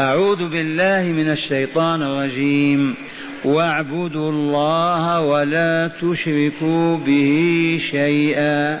أعوذ بالله من الشيطان الرجيم. واعبدوا الله ولا تشركوا به شيئا.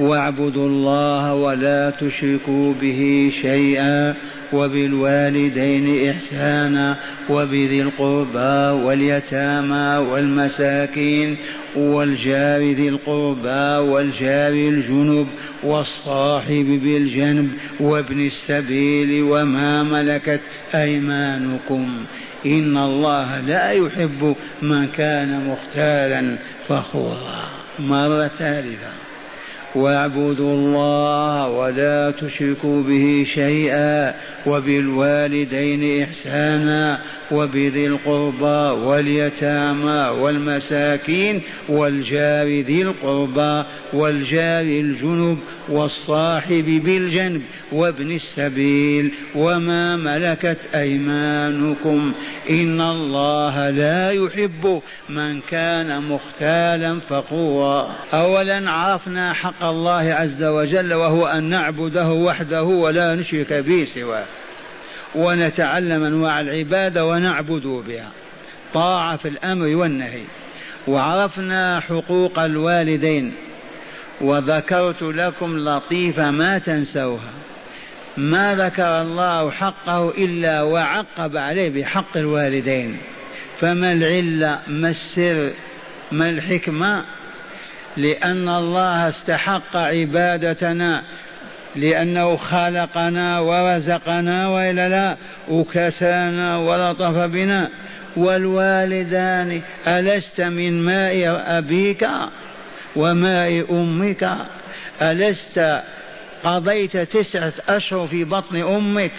واعبدوا الله ولا تشركوا به شيئا وبالوالدين إحسانا وبذي القربى واليتامى والمساكين والجار ذي القربى والجار الجنب والصاحب بالجنب وابن السبيل وما ملكت أيمانكم إن الله لا يحب من كان مختالا فخورا مرة ثالثة. واعبدوا الله ولا تشركوا به شيئا وبالوالدين إحسانا وبذي القربى واليتامى والمساكين والجار ذي القربى والجار الجنب والصاحب بالجنب وابن السبيل وما ملكت أيمانكم إن الله لا يحب من كان مختالا فخورا. أولا عرفنا حق الله عز وجل وهو أن نعبده وحده ولا نشرك به سواه. ونتعلم أنواع العبادة ونعبد بها. طاعة في الأمر والنهي. وعرفنا حقوق الوالدين. وذكرت لكم لطيفه ما تنسوها. ما ذكر الله حقه إلا وعقب عليه بحق الوالدين. فما العلة ما السر ما الحكمة لأن الله استحق عبادتنا لأنه خلقنا ورزقنا وإلا لا وكسانا ولطف بنا. والوالدان ألست من ماء أبيك وماء أمك؟ ألست قضيت تسعة أشهر في بطن أمك؟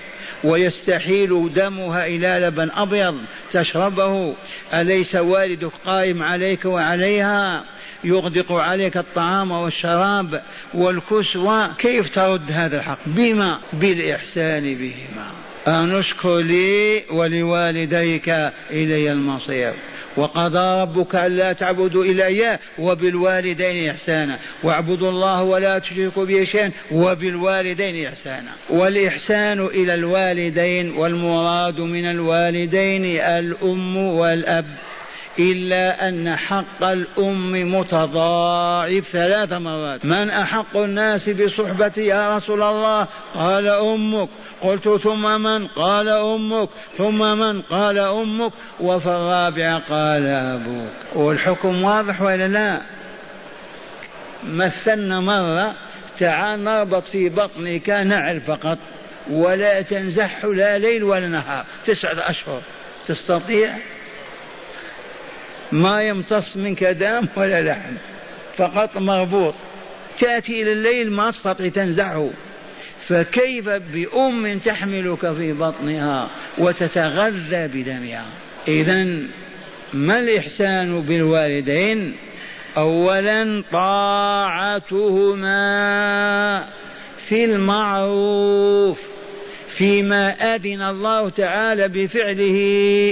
ويستحيل دمها إلى لبن أبيض تشربه. أليس والدك قائم عليك وعليها؟ يغدق عليك الطعام والشراب والكسوة كيف ترد هذا الحق؟ بما؟ بالإحسان بهما. أنشكر لي ولوالديك إلي المصير. وقضى ربك ألا تعبدوا إلا إياه وبالوالدين إحسانا. واعبدوا الله ولا تشركوا به شيئا وبالوالدين إحسانا. والإحسان إلى الوالدين والمراد من الوالدين الأم والأب. إلا أن حق الأم متضاعف ثلاث مرات. من أحق الناس بصحبتي يا رسول الله؟ قال أمك. قلت ثم من قال أمك ثم من قال أمك وفي الرابعة قال أبوك. والحكم واضح ولا لا؟ مثلنا مرة تعال نربط في بطنك نعل فقط ولا تنزح لا ليل ولا نهار. تسعة أشهر. تستطيع؟ ما يمتص منك دم ولا لحم فقط مربوط. تأتي إلى الليل ما تستطيع تنزعه فكيف بأم تحملك في بطنها وتتغذى بدمها؟ إذا ما الإحسان بالوالدين؟ أولا طاعتهما في المعروف فيما أذن الله تعالى بفعله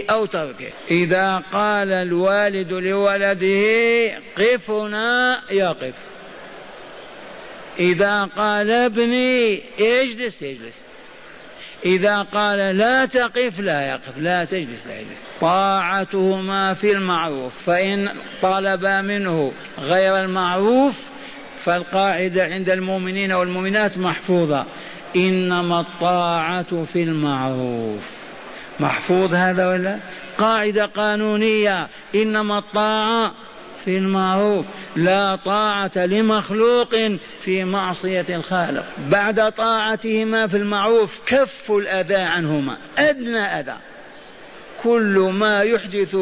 أو تركه. إذا قال الوالد لولده قفنا يقف. إذا قال ابني اجلس يجلس إذا قال لا تقف لا يقف لا تجلس لا يجلس. طاعتهما في المعروف فإن طلبا منه غير المعروف فالقاعدة عند المؤمنين والمؤمنات محفوظة. إنما الطاعة في المعروف. محفوظ هذا ولا؟ قاعدة قانونية. إنما الطاعة في المعروف لا طاعة لمخلوق في معصية الخالق. بعد طاعتهما في المعروف كف الأذى عنهما. أدنى أذى. كل ما يحدث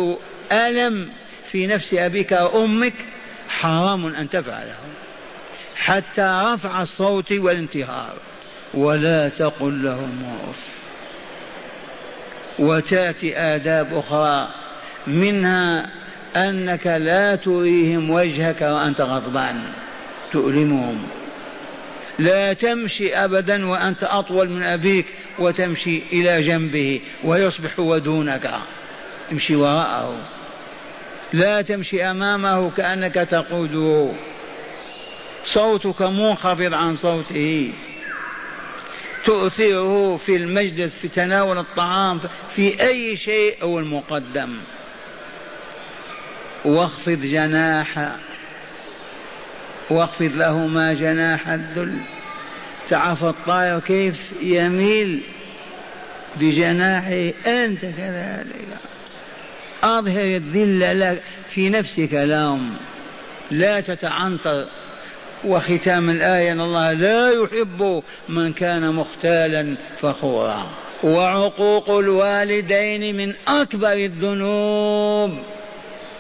ألم في نفس أبيك وأمك حرام أن تفعله. حتى رفع الصوت والانتهار ولا تقل لهم اف وتأتي آداب أخرى. منها أنك لا تريهم وجهك وأنت غضبان. تؤلمهم. لا تمشي أبدا وأنت أطول من أبيك وتمشي إلى جنبه ويصبح ودونك. امشي وراءه. لا تمشي أمامه كأنك تقوده صوتك منخفض عن صوته. تؤثره في المجلس في تناول الطعام في أي شيء هو المقدم. واخفض جناح واخفض لهما جناح الذل. تعرف الطائر كيف يميل بجناحه؟ أنت كذلك. أظهر الذل في نفسك لهم لا تتعنطر وختام الآية أن الله لا يحب من كان مختالا فخورا. وعقوق الوالدين من أكبر الذنوب.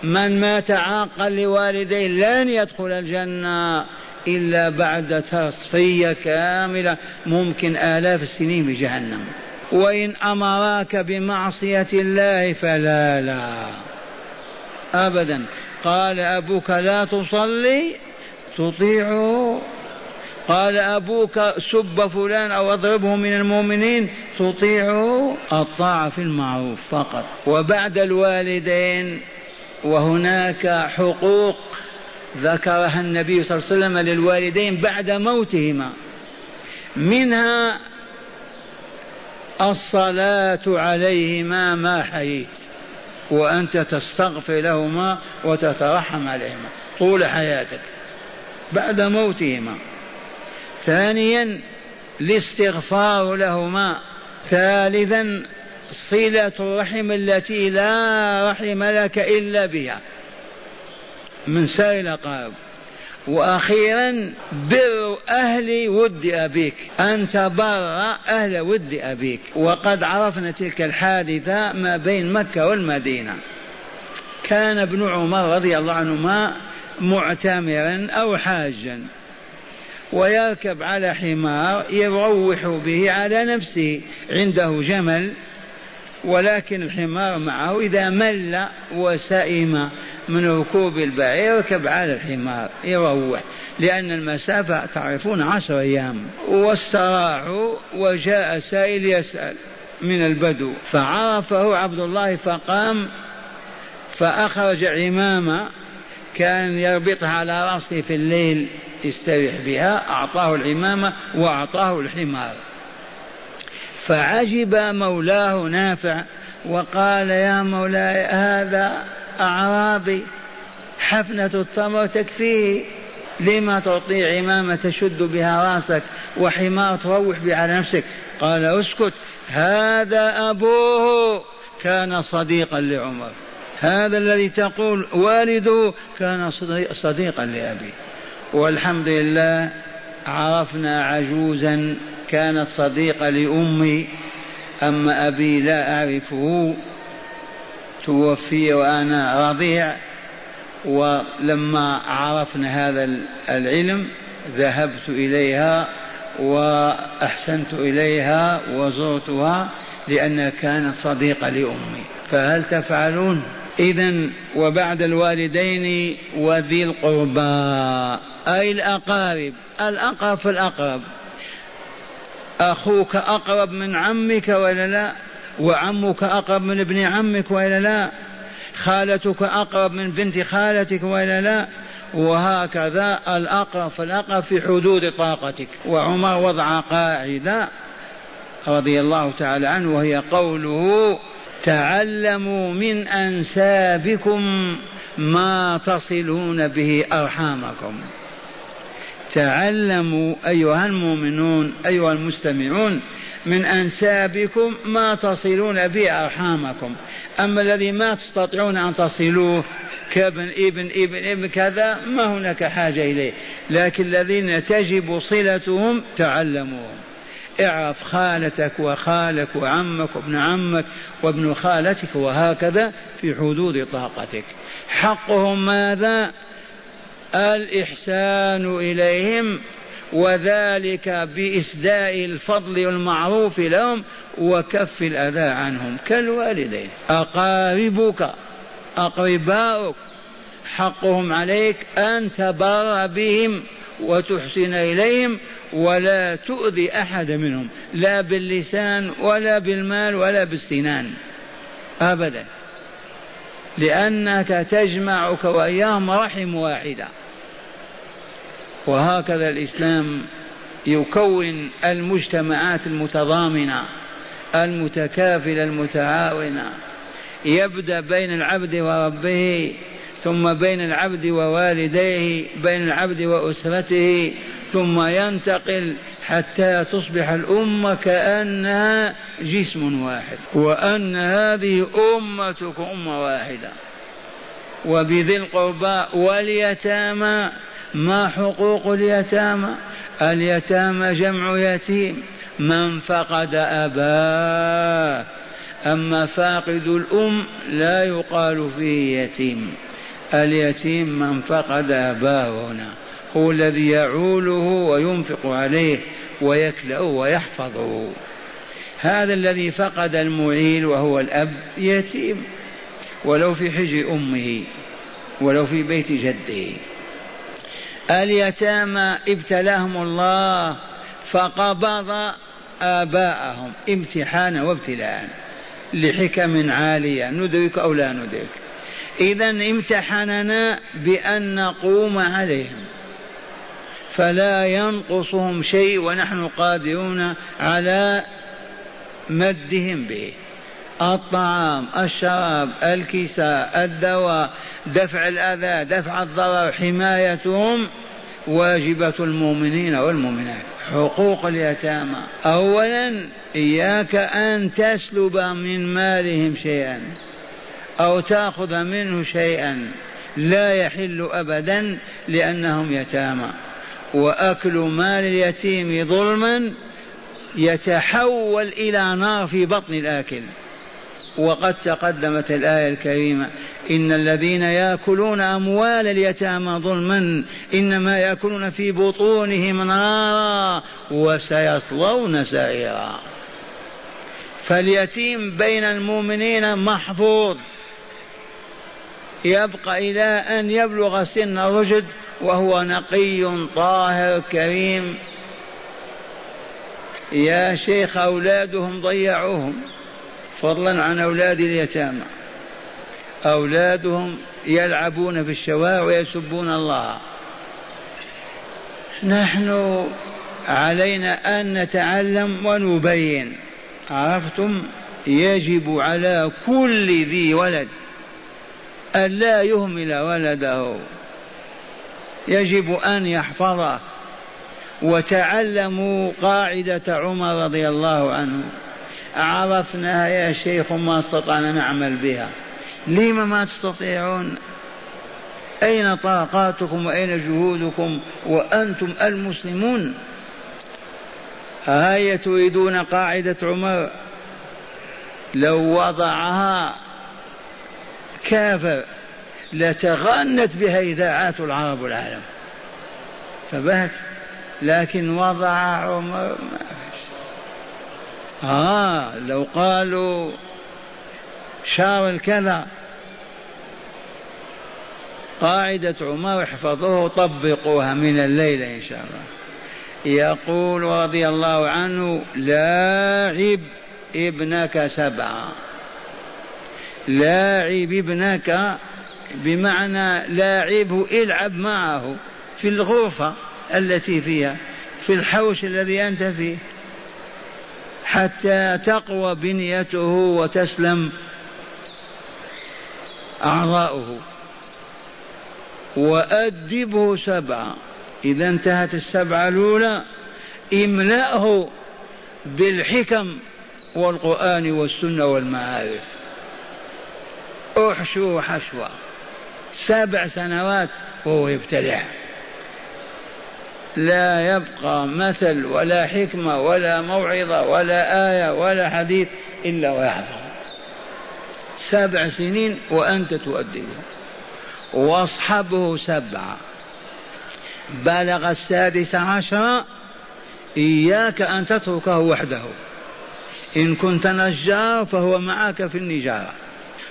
من مات عاقا لوالديه لن يدخل الجنة إلا بعد تصفية كاملة ممكن آلاف السنين بجهنم. وإن أمراك بمعصية الله فلا لا. أبدا. قال أبوك لا تصلي تطيعه قال أبوك سب فلان أو أضربه من المؤمنين تطيعه الطاعة في المعروف فقط. وبعد الوالدين وهناك حقوق ذكرها النبي صلى الله عليه وسلم للوالدين بعد موتهما. منها الصلاة عليهما ما حييت وأنت تستغفر لهما وتترحم عليهما طول حياتك بعد موتهما. ثانيا الاستغفار لهما. ثالثا صلة الرحم التي لا رحم لك إلا بها. من سائر الأقارب وأخيرا بر أهل ود أبيك أن تبر أهل ود أبيك. وقد عرفنا تلك الحادثة ما بين مكة والمدينة. كان ابن عمر رضي الله عنهما معتمرا أو حاجا ويركب على حمار يروح به على نفسه. عنده جمل ولكن الحمار معه إذا مل وسئم من ركوب البعير يركب على الحمار يروح. لأن المسافة تعرفون عشر أيام. واستراحوا وجاء سائل يسأل من البدو. فعرفه عبد الله فقام فأخرج عمامة كان يربطها على رأسه في الليل يستريح بها. أعطاه العمامة وأعطاه الحمار. فعجب مولاه نافع وقال يا مولاي هذا أعرابي حفنة التمر تكفيه لما تعطي عمامة تشد بها رأسك وحمار تروح بها على نفسك؟ قال أسكت هذا أبوه كان صديقا لعمر. هذا الذي تقول والده كان صديقا لأبيه. والحمد لله عرفنا عجوزا كانت صديقة لأمي أما أبي لا أعرفه توفي وأنا رضيع ولما عرفنا هذا العلم ذهبت إليها وأحسنت إليها وزرتها لأنها كانت صديقة لأمي. فهل تفعلون؟ إذا وبعد الوالدين وذي القربى أي الأقارب الأقرب فالأقرب أخوك أقرب من عمك ولا لا؟ وعمك أقرب من ابن عمك ولا لا؟ خالتك أقرب من بنت خالتك ولا لا؟ وهكذا الأقرب فالأقرب في حدود طاقتك. وعمر وضع قاعدة رضي الله تعالى عنه وهي قوله تعلموا من أنسابكم ما تصلون به أرحامكم. تعلموا أيها المؤمنون أيها المستمعون من أنسابكم ما تصلون به أرحامكم. أما الذي ما تستطيعون أن تصلوه كابن ابن ابن ابن كذا ما هناك حاجة إليه. لكن الذين تجب صلتهم تعلموهم. اعرف خالتك وخالك وعمك وابن عمك وابن خالتك وهكذا في حدود طاقتك. حقهم ماذا؟ الإحسان إليهم وذلك بإسداء الفضل والمعروف لهم وكف الأذى عنهم. كالوالدين. أقاربك أقرباؤك حقهم عليك أن تبر بهم وتحسن إليهم ولا تؤذي أحد منهم لا باللسان ولا بالمال ولا بالسنان أبدا. لأنك تجمعك وإياهم رحم واحدة. وهكذا الإسلام يكون المجتمعات المتضامنة المتكافلة المتعاونة. يبدأ بين العبد وربه ثم بين العبد ووالديه بين العبد وأسرته ثم ينتقل حتى تصبح الأمة كأنها جسم واحد وأن هذه أمتكم أمة واحدة. وبذي القربى واليتامى ما حقوق اليتامى؟ اليتامى جمع يتيم. من فقد أباه أما فاقد الأم لا يقال فيه يتيم. اليتيم من فقد أباه هنا هو الذي يعوله وينفق عليه ويكلأه ويحفظه هذا الذي فقد المعيل وهو الأب يتيم ولو في حجر أمه ولو في بيت جده. اليتامى ابتلاهم الله فقبض آباءهم امتحانا وابتلاء لحكم عالية ندرك أو لا ندرك. إذا امتحننا بأن نقوم عليهم. فلا ينقصهم شيء ونحن قادرون على مدهم به. الطعام الشراب الكساء الدواء دفع الأذى دفع الضرر حمايتهم واجبة المؤمنين والمؤمنات. حقوق اليتامى. أولا إياك أن تسلب من مالهم شيئا. أو تأخذ منه شيئا لا يحل أبدا لأنهم يتامى. وأكل مال اليتيم ظلما يتحول إلى نار في بطن الآكل. وقد تقدمت الآية الكريمة إن الذين يأكلون أموال اليتامى ظلما إنما يأكلون في بطونهم نارا وسيصلون سعيرا. فاليتيم بين المؤمنين محفوظ. يبقى إلى أن يبلغ سن الرشد وهو نقي طاهر كريم. يا شيخ أولادهم ضيعوهم. فضلا عن أولاد اليتامى. أولادهم يلعبون في الشوارع ويسبون الله. نحن علينا أن نتعلم ونبين. عرفتم؟ يجب على كل ذي ولد ألا يهمل ولده. يجب أن يحفظه. وتعلموا قاعدة عمر رضي الله عنه. عرفناها يا شيخ ما استطعنا نعمل بها. لما ما تستطيعون؟ أين طاقاتكم وأين جهودكم وأنتم المسلمون؟ هيا تريدون قاعدة عمر؟ لو وضعها كافر لتغنت بها إذاعات العرب والعالم انتبهت؟ لكن وضع عمر ما فيش آه لو قالوا شار الكذا. قاعدة عمر احفظوه طبقوها من الليلة إن شاء الله. يقول رضي الله عنه لاعب ابنك سبعة. لاعب ابنك بمعنى لاعبه العب معه في الغرفة التي فيها في الحوش الذي أنت فيه حتى تقوى بنيته وتسلم أعضاؤه. وأدبه سبعة. إذا انتهت السبعة الأولى املأه بالحكم والقرآن والسنة والمعارف. أحشو حشوة سبع سنوات وهو يبتلع. لا يبقى مثل ولا حكمة ولا موعظة ولا آية ولا حديث إلا ويحفظ سبع سنين وأنت تؤدبه واصحبه سبعة بلغ السادس عشر. إياك أن تتركه وحده. إن كنت نجار فهو معك في النجارة.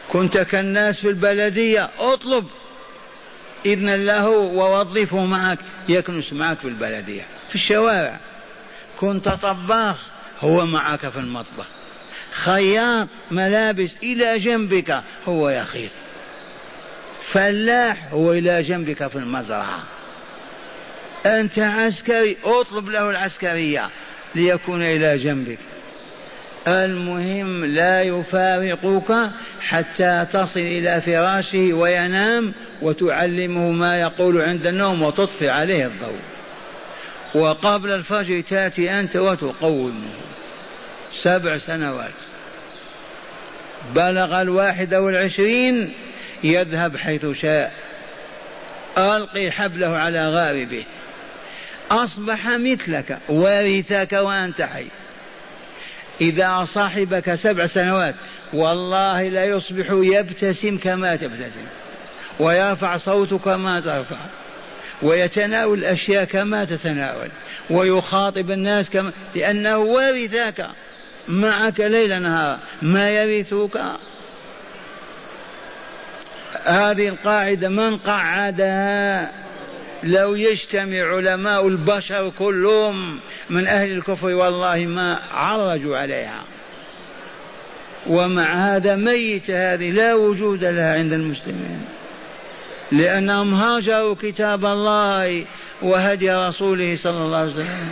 كنت كالناس في البلدية اطلب إذنا له ووظفه معك يكنس معك في البلدية في الشوارع. كنت طباخ هو معك في المطبخ. خياط ملابس إلى جنبك هو يخيط فلاح هو إلى جنبك في المزرعة. أنت عسكري اطلب له العسكرية ليكون إلى جنبك. المهم لا يفارقك حتى تصل إلى فراشه وينام وتعلمه ما يقول عند النوم وتطفئ عليه الضوء. وقبل الفجر تأتي أنت وتقومه سبع سنوات. بلغ الواحد والعشرين يذهب حيث شاء. ألقي حبله على غاربه. أصبح مثلك ورثك وأنت حي. إذا صاحبك سبع سنوات والله لا يصبح يبتسم كما تبتسم ويرفع صوتك كما ترفع ويتناول الأشياء كما تتناول ويخاطب الناس كما لأنه ورثك معك ليل نهار ما يرثك هذه القاعدة من قعدها؟ لو يجتمع علماء البشر كلهم من أهل الكفر والله ما عرجوا عليها. ومع هذا ميت هذه لا وجود لها عند المسلمين. لأنهم هاجروا كتاب الله وهدي رسوله صلى الله عليه وسلم.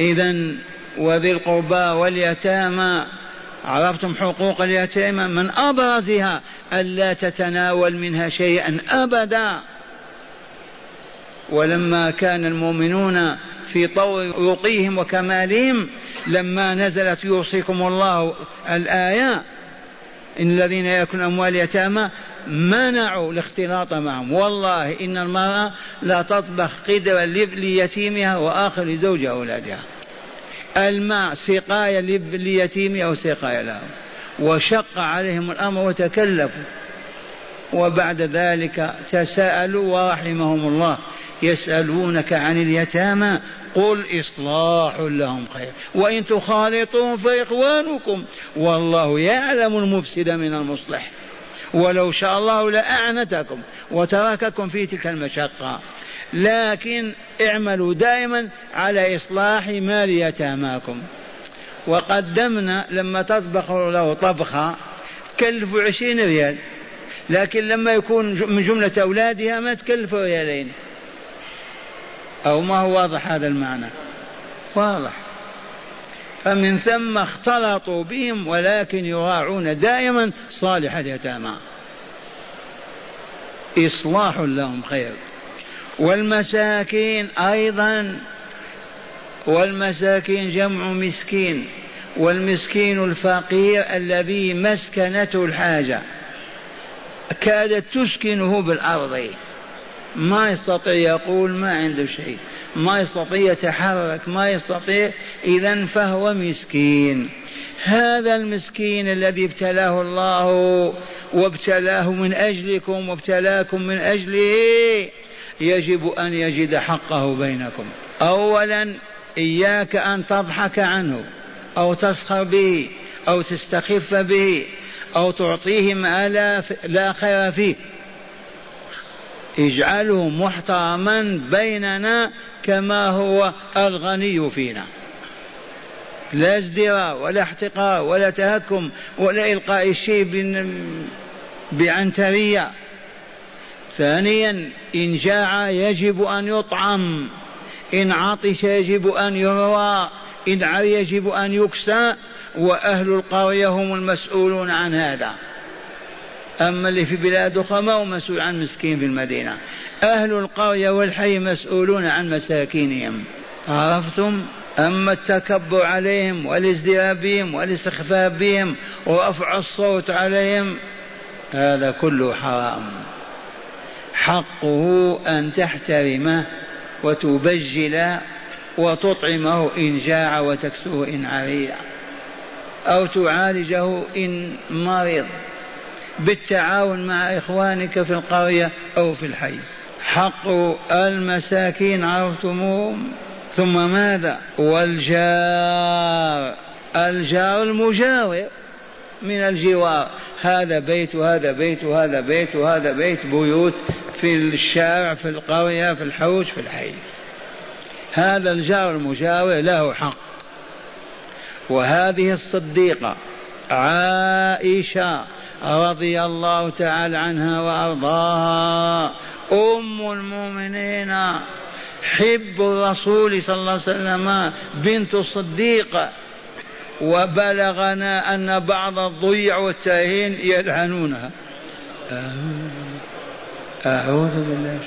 إذا وذي القربى واليتامى عرفتم حقوق اليتامى من أبرزها ألا تتناول منها شيئا أبدا. ولما كان المؤمنون في طور رقيهم وكمالهم لما نزلت يوصيكم الله الآية إن الذين يأكلون أموال اليتامى منعوا الاختلاط معهم. والله إن المرأة لا تطبخ قدرا ليتيمها وآخر لزوج أولادها الماء سقاية ليتيمها وسقاية لهم. وشق عليهم الأمر وتكلفوا. وبعد ذلك تساءلوا ورحمهم الله. يسألونك عن اليتامى. قل إصلاح لهم خير. وإن تخالطوهم فإخوانكم. والله يعلم المفسد من المصلح. ولو شاء الله لأعنتكم وترككم في تلك المشقة. لكن اعملوا دائما على إصلاح مال يتاماكم. وقدمنا لما تطبخ له طبخة تكلف عشرين ريال. لكن لما يكون من جملة أولادها ما تكلف ريالين. أو ما هو واضح هذا المعنى؟ واضح. فمن ثم اختلطوا بهم ولكن يراعون دائما صالح اليتامى. إصلاح لهم خير. والمساكين أيضا والمساكين جمع مسكين والمسكين الفقير الذي مسكنته الحاجة. كادت تسكنه بالأرض. ما يستطيع يقول ما عنده شيء. ما يستطيع يتحرك ما يستطيع إذا فهو مسكين. هذا المسكين الذي ابتلاه الله وابتلاه من أجلكم وابتلاكم من أجله يجب أن يجد حقه بينكم. أولا إياك أن تضحك عنه أو تسخر به أو تستخف به أو تعطيه ما لا, لا خير فيه. اجعله محترما بيننا كما هو الغني فينا. لا ازدراء ولا احتقار ولا تهكم ولا إلقاء الشيء بعنترية. ثانيا إن جاع يجب أن يطعم إن عطش يجب أن يروى إن عري يجب أن يكسى وأهل القرية هم المسؤولون عن هذا. أما اللي في بلاد أخرى ما هو مسؤول عن مسكين في المدينة. أهل القرية والحي مسؤولون عن مساكينهم. عرفتم؟ أما التكبر عليهم والازدراء بهم والاستخفاف بهم ورفع الصوت عليهم هذا كله حرام. حقه أن تحترمه وتبجل وتطعمه إن جاع وتكسوه إن عري أو تعالجه إن مرض. بالتعاون مع إخوانك في القرية أو في الحي. حق المساكين عرفتموهم. ثم ماذا؟ والجار. الجار المجاور من الجوار. هذا بيت وهذا بيت وهذا بيت وهذا بيت. بيوت في الشارع في القرية في الحوش في الحي. هذا الجار المجاور له حق. وهذه الصديقة عائشة رضي الله تعالى عنها وأرضاها. أم المؤمنين حب الرسول صلى الله عليه وسلم بنت الصديق. وبلغنا أن بعض الضيع والتاهين يلعنونها. أعوذ بالله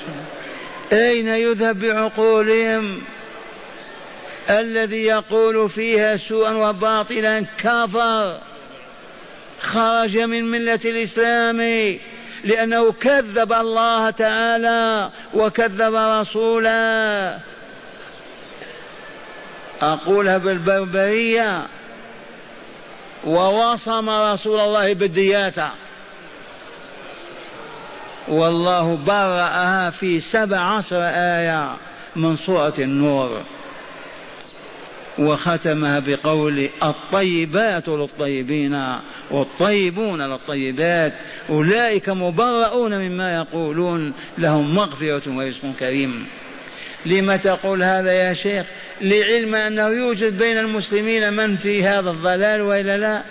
أين يذهب بعقولهم؟ الذي يقول فيها سوءا وباطلا كفر. خرج من ملة الإسلام لأنه كذب الله تعالى وكذب رسوله. أقولها بالبربرية ووصم رسول الله بالدياتة والله برأها في سبع عشر آية من سورة النور. وختمها بقول الطيبات للطيبين والطيبون للطيبات أولئك مبرؤون مما يقولون لهم مغفرة ورزق كريم. لم تقول هذا يا شيخ؟ لعلم أنه يوجد بين المسلمين من في هذا الضلال وإلا لا؟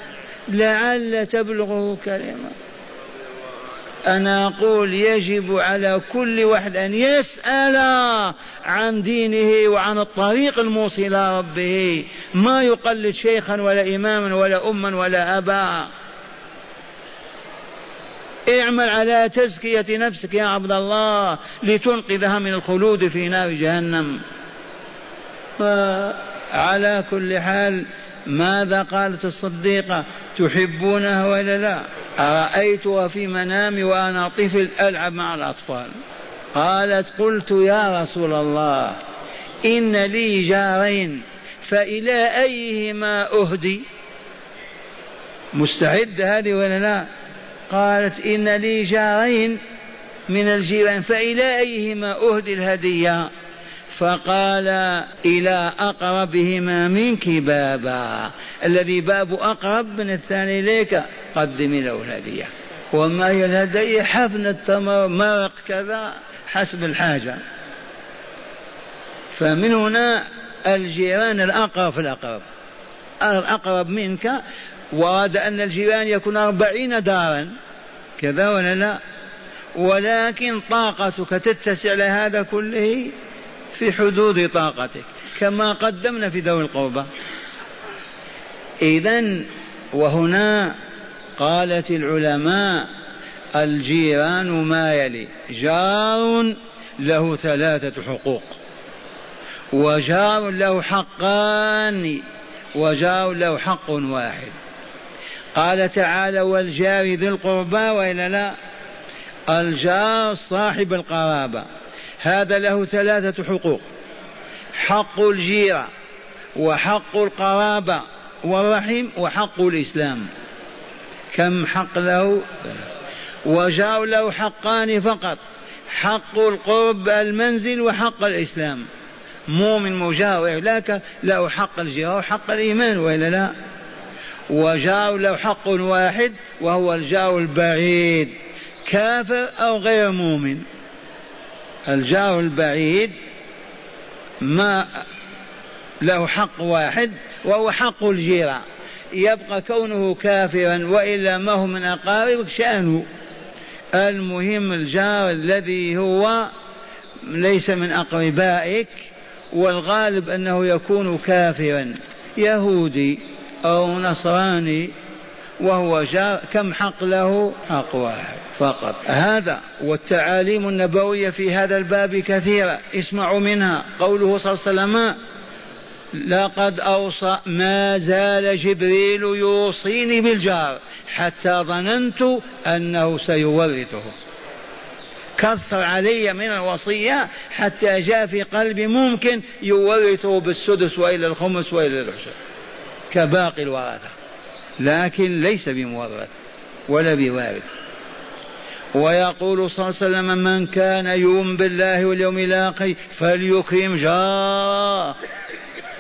لعل تبلغه كلمة أنا أقول يجب على كل واحد أن يسأل عن دينه وعن الطريق الموصل إلى ربه. ما يقلد شيخا ولا إماما ولا أما ولا أبا. اعمل على تزكية نفسك يا عبد الله لتنقذها من الخلود في نار جهنم. على كل حال ماذا قالت الصديقة؟ تحبونها ولا لا؟ أرأيتها في منامي وأنا طفل ألعب مع الأطفال. قالت قلت يا رسول الله إن لي جارين فإلى أيهما أهدي؟ مستعد هذه ولا لا؟ قالت إن لي جارين من الجيران فإلى أيهما أهدي الهدية؟ فقال إلى أقربهما منك بابا. الذي باب أقرب من الثاني إليك قدمي له الهدية. وما هي الهدية؟ حفنة تمر مرق كذا حسب الحاجة. فمن هنا الجيران الأقرب في الأقرب. الأقرب منك وراد أن الجيران يكون أربعين دارا. كذا ولا لا؟ ولكن طاقتك تتسع لهذا كله في حدود طاقتك كما قدمنا في ذوي القربى. إذا وهنا قالت العلماء الجيران ما يلي جار له ثلاثة حقوق وجار له حقان وجار له حق واحد. قال تعالى والجار ذي القربى وإلا لا الجار صاحب القرابة. هذا له ثلاثة حقوق. حق الجيرة وحق القرابة والرحم وحق الإسلام. كم حق له؟ وجار له حقان فقط حق القرب المنزل وحق الإسلام. مؤمن مجاور لك له حق الجيرة وحق الإيمان وإلا لا. وجار له حق واحد وهو الجار البعيد كافر أو غير مؤمن. الجار البعيد ما له حق واحد وهو حق الجيرة يبقى كونه كافرا وإلا ما هو من أقاربك شأنه. المهم الجار الذي هو ليس من أقربائك والغالب أنه يكون كافرا يهودي أو نصراني وهو جار كم حق له؟ حق واحد فقط. هذا والتعاليم النبوية في هذا الباب كثيرة اسمعوا منها. قوله صلى الله عليه وسلم لقد أوصى ما زال جبريل يوصيني بالجار حتى ظننت أنه سيورثه. كثر علي من الوصية حتى جاء في قلبي ممكن يورثه بالسدس وإلى الخمس وإلى العشر. كباقي الورثة. لكن ليس بمورث ولا بوارث ويقول صلى الله عليه وسلم من كان يؤمن بالله واليوم الآخر فليكرم جاره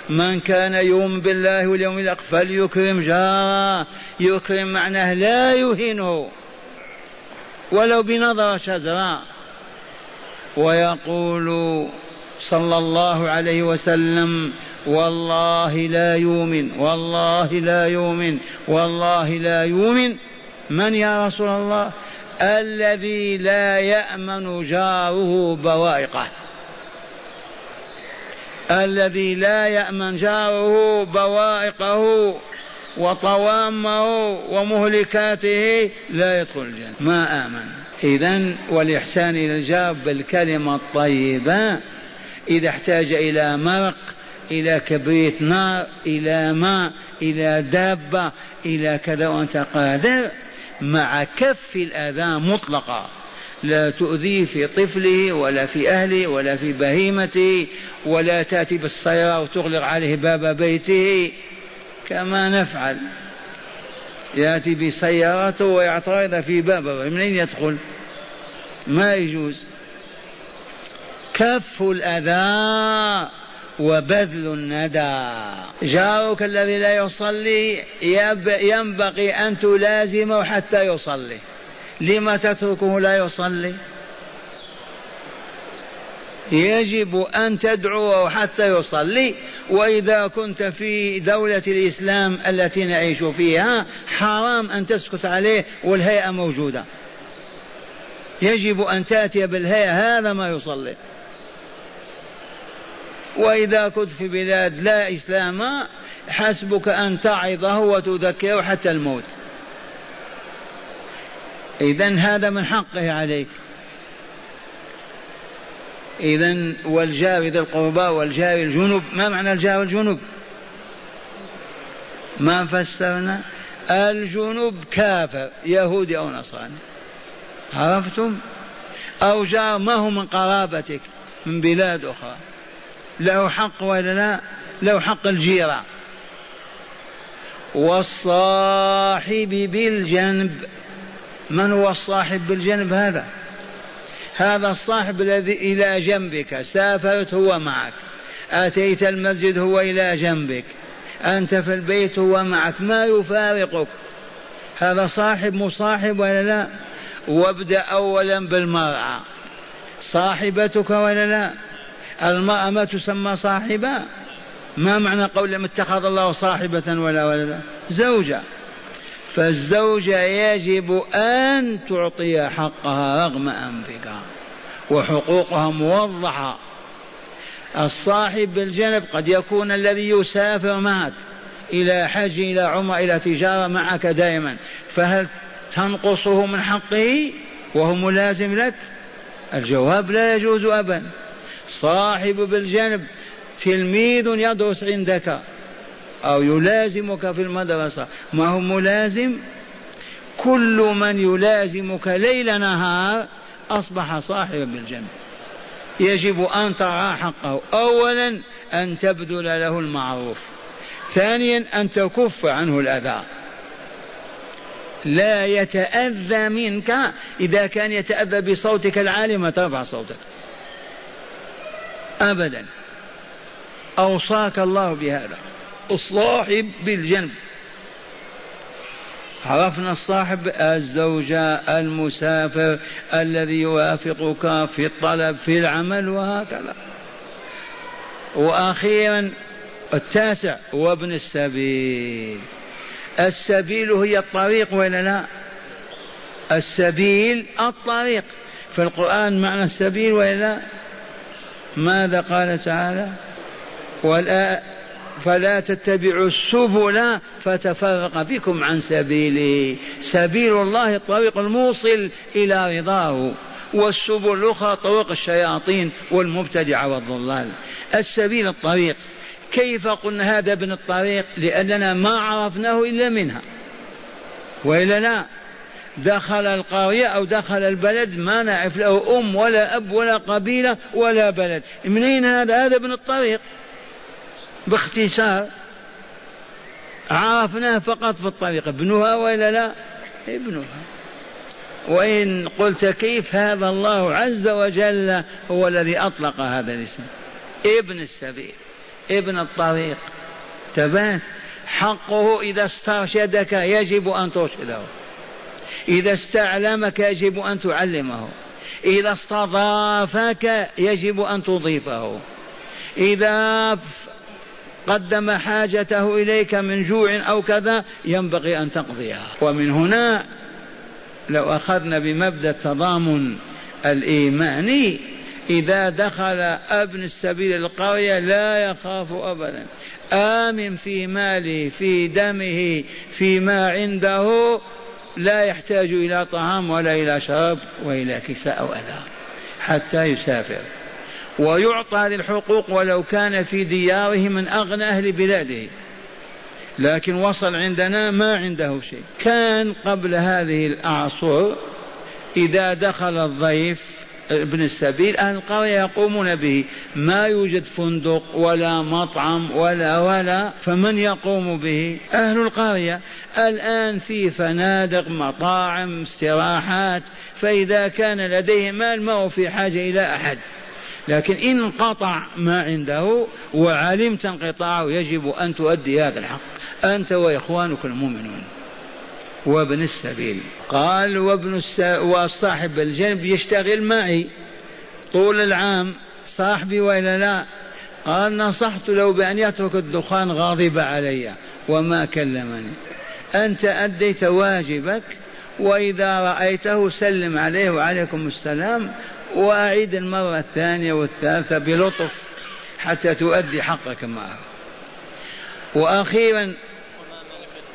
من كان يؤمن بالله واليوم الآخر فليكرم جاره يكرم معناه لا يهنه ولو بنظرة شزراء ويقول صلى الله عليه وسلم والله لا يؤمن والله لا يؤمن والله لا يؤمن. من يا رسول الله؟ الذي لا يأمن جاره بوائقه. الذي لا يأمن جاره بوائقه وطوامه ومهلكاته لا يدخل الجنة. ما آمن. إذا والإحسان إلى الجار بالكلمة الطيبة إذا احتاج إلى مرق إلى كبريت نار إلى ماء إلى دابة إلى كذا وأنت قادر. مع كف الأذى مطلقا لا تؤذيه في طفله ولا في أهله ولا في بهيمته ولا تأتي بالسيارة وتغلق عليه باب بيته. كما نفعل. يأتي بسيارته ويعترض في بابه منين يدخل؟ ما يجوز. كف الأذى. وبذل الندى. جارك الذي لا يصلي ينبغي أن تلازمه حتى يصلي. لما تتركه لا يصلي؟ يجب أن تدعوه حتى يصلي. وإذا كنت في دولة الإسلام التي نعيش فيها حرام أن تسكت عليه والهيئة موجودة. يجب أن تأتي بالهيئة هذا ما يصلي. وإذا كنت في بلاد لا إسلام حسبك أن تعظه وتذكره حتى الموت. إذا هذا من حقه عليك. إذا والجار ذي القربى والجار الجنب ما معنى الجار الجنب ما فسرنا؟ الجنوب كافر يهودي أو نصراني. عرفتم؟ أو جار ما هو من قرابتك؟ من بلاد أخرى. له حق ولا لا؟ له حق الجيرة. والصاحب بالجنب من هو الصاحب بالجنب هذا؟ هذا الصاحب الذي إلى جنبك سافرت هو معك أتيت المسجد هو إلى جنبك أنت في البيت هو معك ما يفارقك؟ هذا صاحب مصاحب ولا لا؟ وابدأ أولا بالمرأة صاحبتك ولا لا؟ المرأة ما تسمى صاحبة؟ ما معنى قول لم اتخذ الله صاحبة ولا ولدا؟ زوجة. فالزوجة يجب أن تعطي حقها رغم أنفك وحقوقها موضحة. الصاحب بالجنب قد يكون الذي يسافر معك إلى حج إلى عمرة إلى تجارة معك دائما. فهل تنقصه من حقه؟ وهو ملازم لك؟ الجواب لا يجوز أبدا. صاحب بالجنب تلميذ يدرس عندك أو يلازمك في المدرسة. ما هو ملازم؟ كل من يلازمك ليل نهار أصبح صاحبا بالجنة يجب أن ترى حقه. أولا أن تبذل له المعروف. ثانيا أن تكف عنه الأذى. لا يتأذى منك إذا كان يتأذى بصوتك العالي ما ترفع صوتك. أبدا. أوصاك الله بهذا. الصاحب بالجنب. عرفنا الصاحب الزوجة المسافر الذي يوافقك في الطلب في العمل وهكذا. وأخيرا التاسع وابن السبيل. السبيل هي الطريق ولا لا؟ السبيل الطريق. في القرآن معنى السبيل ولا لا؟ ماذا قال تعالى؟ ولا فلا تتبعوا السبل فتفرق بكم عن سبيله سبيل الله الطريق الموصل إلى رضاه. والسبل الأخرى طرق الشياطين والمبتدعة والضلال. السبيل الطريق. كيف قلنا هذا ابن الطريق؟ لأننا ما عرفناه إلا منها. وإلا لا. دخل القرية أو دخل البلد ما نعرف له أم ولا أب ولا قبيلة ولا بلد. منين هذا؟ هذا ابن الطريق. باختصار عرفناه فقط في الطريق. ابنها ولا لا؟ ابنها. وإن قلت كيف؟ هذا الله عز وجل هو الذي أطلق هذا الاسم. ابن السبيل ابن الطريق. تبات حقه إذا استرشدك يجب أن ترشده. إذا استعلمك يجب أن تعلمه. إذا استضافك يجب أن تضيفه. إذا قدم حاجته إليك من جوع أو كذا ينبغي أن تقضيها. ومن هنا لو أخذنا بمبدأ التضامن الإيماني إذا دخل أبن السبيل القرية لا يخاف أبدا. آمن في ماله في دمه فيما عنده لا يحتاج إلى طعام ولا إلى شراب وإلى كساء أو أذى حتى يسافر. ويعطى هذه الحقوق ولو كان في دياره من أغنى أهل بلاده. لكن وصل عندنا ما عنده شيء. كان قبل هذه الأعصر إذا دخل الضيف ابن السبيل أهل القرية يقومون به. ما يوجد فندق ولا مطعم ولا ولا فمن يقوم به؟ أهل القرية الآن في فنادق مطاعم استراحات فإذا كان لديه مال ما هو في حاجة إلى أحد. لكن إن انقطع ما عنده وعلمت انقطاعه يجب أن تؤدي هذا الحق. أنت وإخوانك المؤمنون. وابن السبيل. قال وابن الس... وصاحب الجنب يشتغل معي طول العام صاحبي وإلا لا؟ قال نصحت له بأن يترك الدخان غاضب علي وما كلمني. أنت أديت واجبك وإذا رأيته سلم عليه وعليكم السلام وأعيد المرة الثانية والثالثة بلطف حتى تؤدي حقك معه. وأخيرا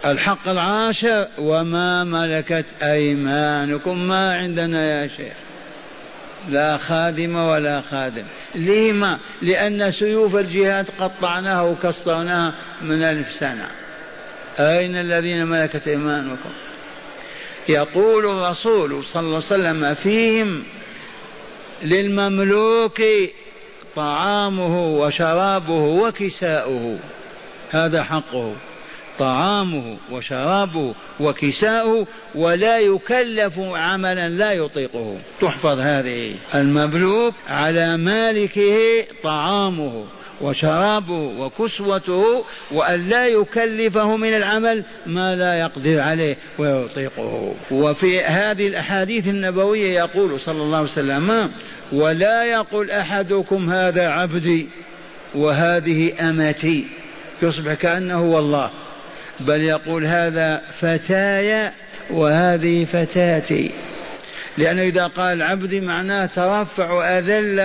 الحق العاشر وما ملكت أيمانكم ما عندنا يا شيخ. لا خادم ولا خادم. لما لأن سيوف الجهاد قطعناها وكسرناها من ألف سنة. أين الذين ملكت أيمانكم؟ يقول الرسول صلى الله عليه وسلم فيهم للمملوك طعامه وشرابه وكساؤه. هذا حقه. طعامه وشرابه وكساؤه ولا يكلف عملا لا يطيقه. تحفظ هذه. المملوك على مالكه طعامه وشرابه وكسوته وأن لا يكلفه من العمل ما لا يقدر عليه ويطيقه. وفي هذه الأحاديث النبوية يقول صلى الله عليه وسلم ولا يقول أحدكم هذا عبدي وهذه أمتي. يصبح كأنه هو الله بل يقول هذا فتاي وهذه فتاتي. لأنه إذا قال عبدي معناه ترفع وأذل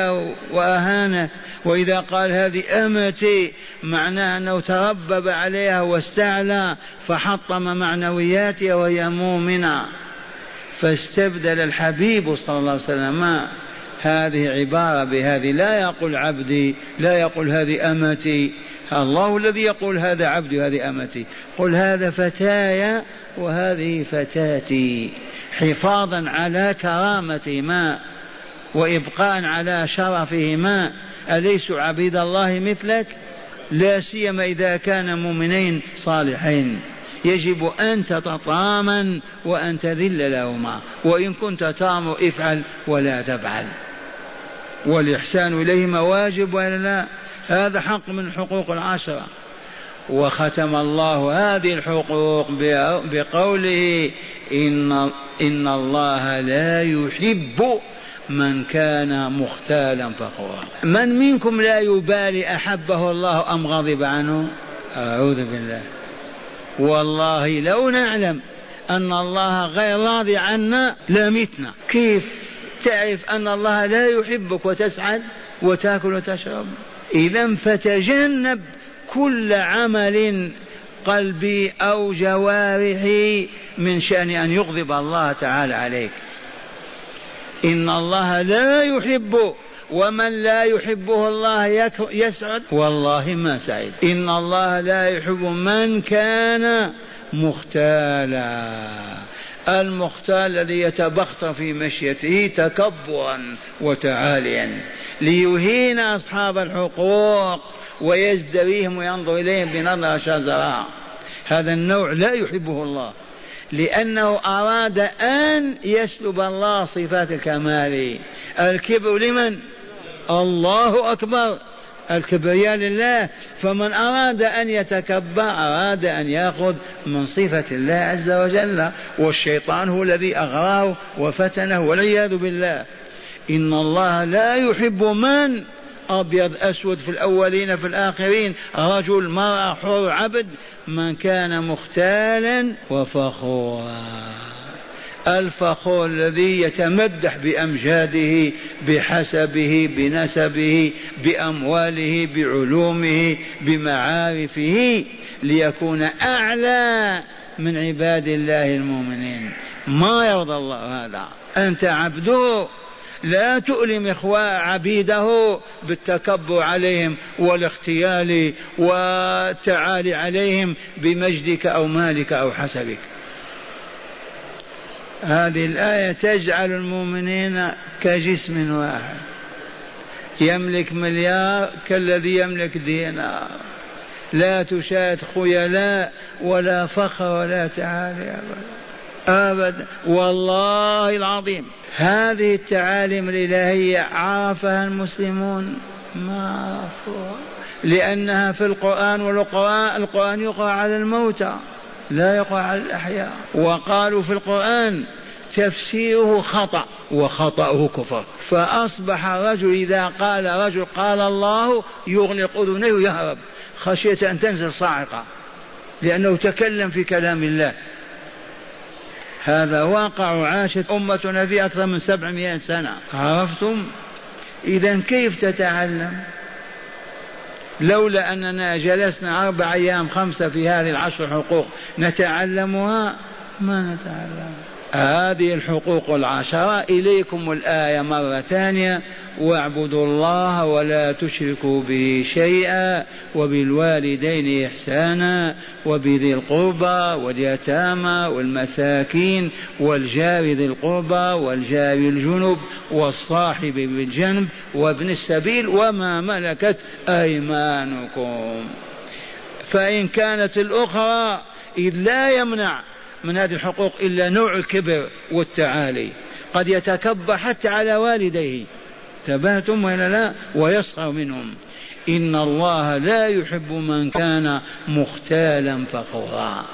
وأهانه وإذا قال هذه أمتي معناه أنه تربب عليها واستعلى فحطم معنوياتها وهي مؤمنة. فاستبدل الحبيب صلى الله عليه وسلم. هذه عبارة بهذه؟ لا يقول عبدي لا يقول هذه أمتي. الله الذي يقول هذا عبدي وهذه أمتي. قل هذا فتاي وهذه فتاتي. حفاظا على كرامتهما وإبقاء على شرفهما أليسوا عبيد الله مثلك؟ لا سيما إذا كان مؤمنين صالحين. يجب أن تتطامن وأن تذل لهما. وإن كنت تامر افعل ولا تفعل. والإحسان إليهما واجب ولا لا؟ هذا حق من حقوق العشرة. وختم الله هذه الحقوق بقوله إن, إن الله لا يحب من كان مختالا فخورا. من منكم لا يبالي أحبه الله أم غضب عنه؟ أعوذ بالله. والله لو نعلم أن الله غير راضي عنا لمتنا. كيف تعرف أن الله لا يحبك وتسعد وتأكل وتشرب؟ إذا فتجنب كل عمل قلبي أو جوارحي من شأن أن يغضب الله تعالى عليك. إن الله لا يحب ومن لا يحبه الله يسعد. والله ما سعد إن الله لا يحب من كان مختالا. المختال الذي يتبختر في مشيته تكبرا وتعاليا ليهين أصحاب الحقوق ويزدريهم وينظر إليهم بنظرة شزراء هذا النوع لا يحبه الله لأنه أراد أن يسلب الله صفات الكمال. الكبر لمن؟ الله أكبر. الكبرياء لله فمن أراد أن يتكبر أراد أن يأخذ من صفة الله عز وجل والشيطان هو الذي أغراه وفتنه والعياذ بالله. إن الله لا يحب من أبيض أسود في الأولين في الآخرين رجل مرأة حر عبد من كان مختالا وفخورا. الفخور الذي يتمدح بأمجاده بحسبه بنسبه بأمواله بعلومه بمعارفه ليكون أعلى من عباد الله المؤمنين. ما يرضى الله هذا؟ أنت عبده. لا تؤلم إخوة عبيده بالتكبر عليهم والاختيال والتعالي عليهم بمجدك أو مالك أو حسبك. هذه الآية تجعل المؤمنين كجسم واحد. يملك مليار كالذي يملك دينار. لا تشاهد خيلاء ولا فخر ولا تعالي أبدا. أبدا. والله العظيم. هذه التعاليم الإلهية عرفها المسلمون. ما عرفوها؟ لأنها في القرآن والقرآن القرآن يقرأ على الموتى. لا يقع على الأحياء. وقالوا في القرآن تفسيره خطأ وخطأه كفر. فأصبح الرجل إذا قال رجل قال الله يغلق أذنيه ويهرب. خشية أن تنزل صاعقة لأنه تكلم في كلام الله. هذا واقع عاشت أمتنا في أكثر من سبعمائة سنة. عرفتم؟ إذا كيف تتعلم؟ لولا أننا جلسنا أربع أيام خمسة في هذه العشر حقوق نتعلمها؟ ما نتعلمها. هذه الحقوق العشرة. إليكم الآية مرة ثانية. واعبدوا الله ولا تشركوا به شيئا وبالوالدين إحسانا وبذي القربى واليتامى والمساكين والجار ذي القربى والجار الجنب والصاحب بالجنب وابن السبيل وما ملكت أيمانكم. فإن كانت الأخرى إذ لا يمنع من هذه الحقوق إلا نوع الكبر والتعالي. قد يتكبر حتى على والديه. تبهتم ولا لا؟ ويسخر منهم. إن الله لا يحب من كان مختالا فخورا.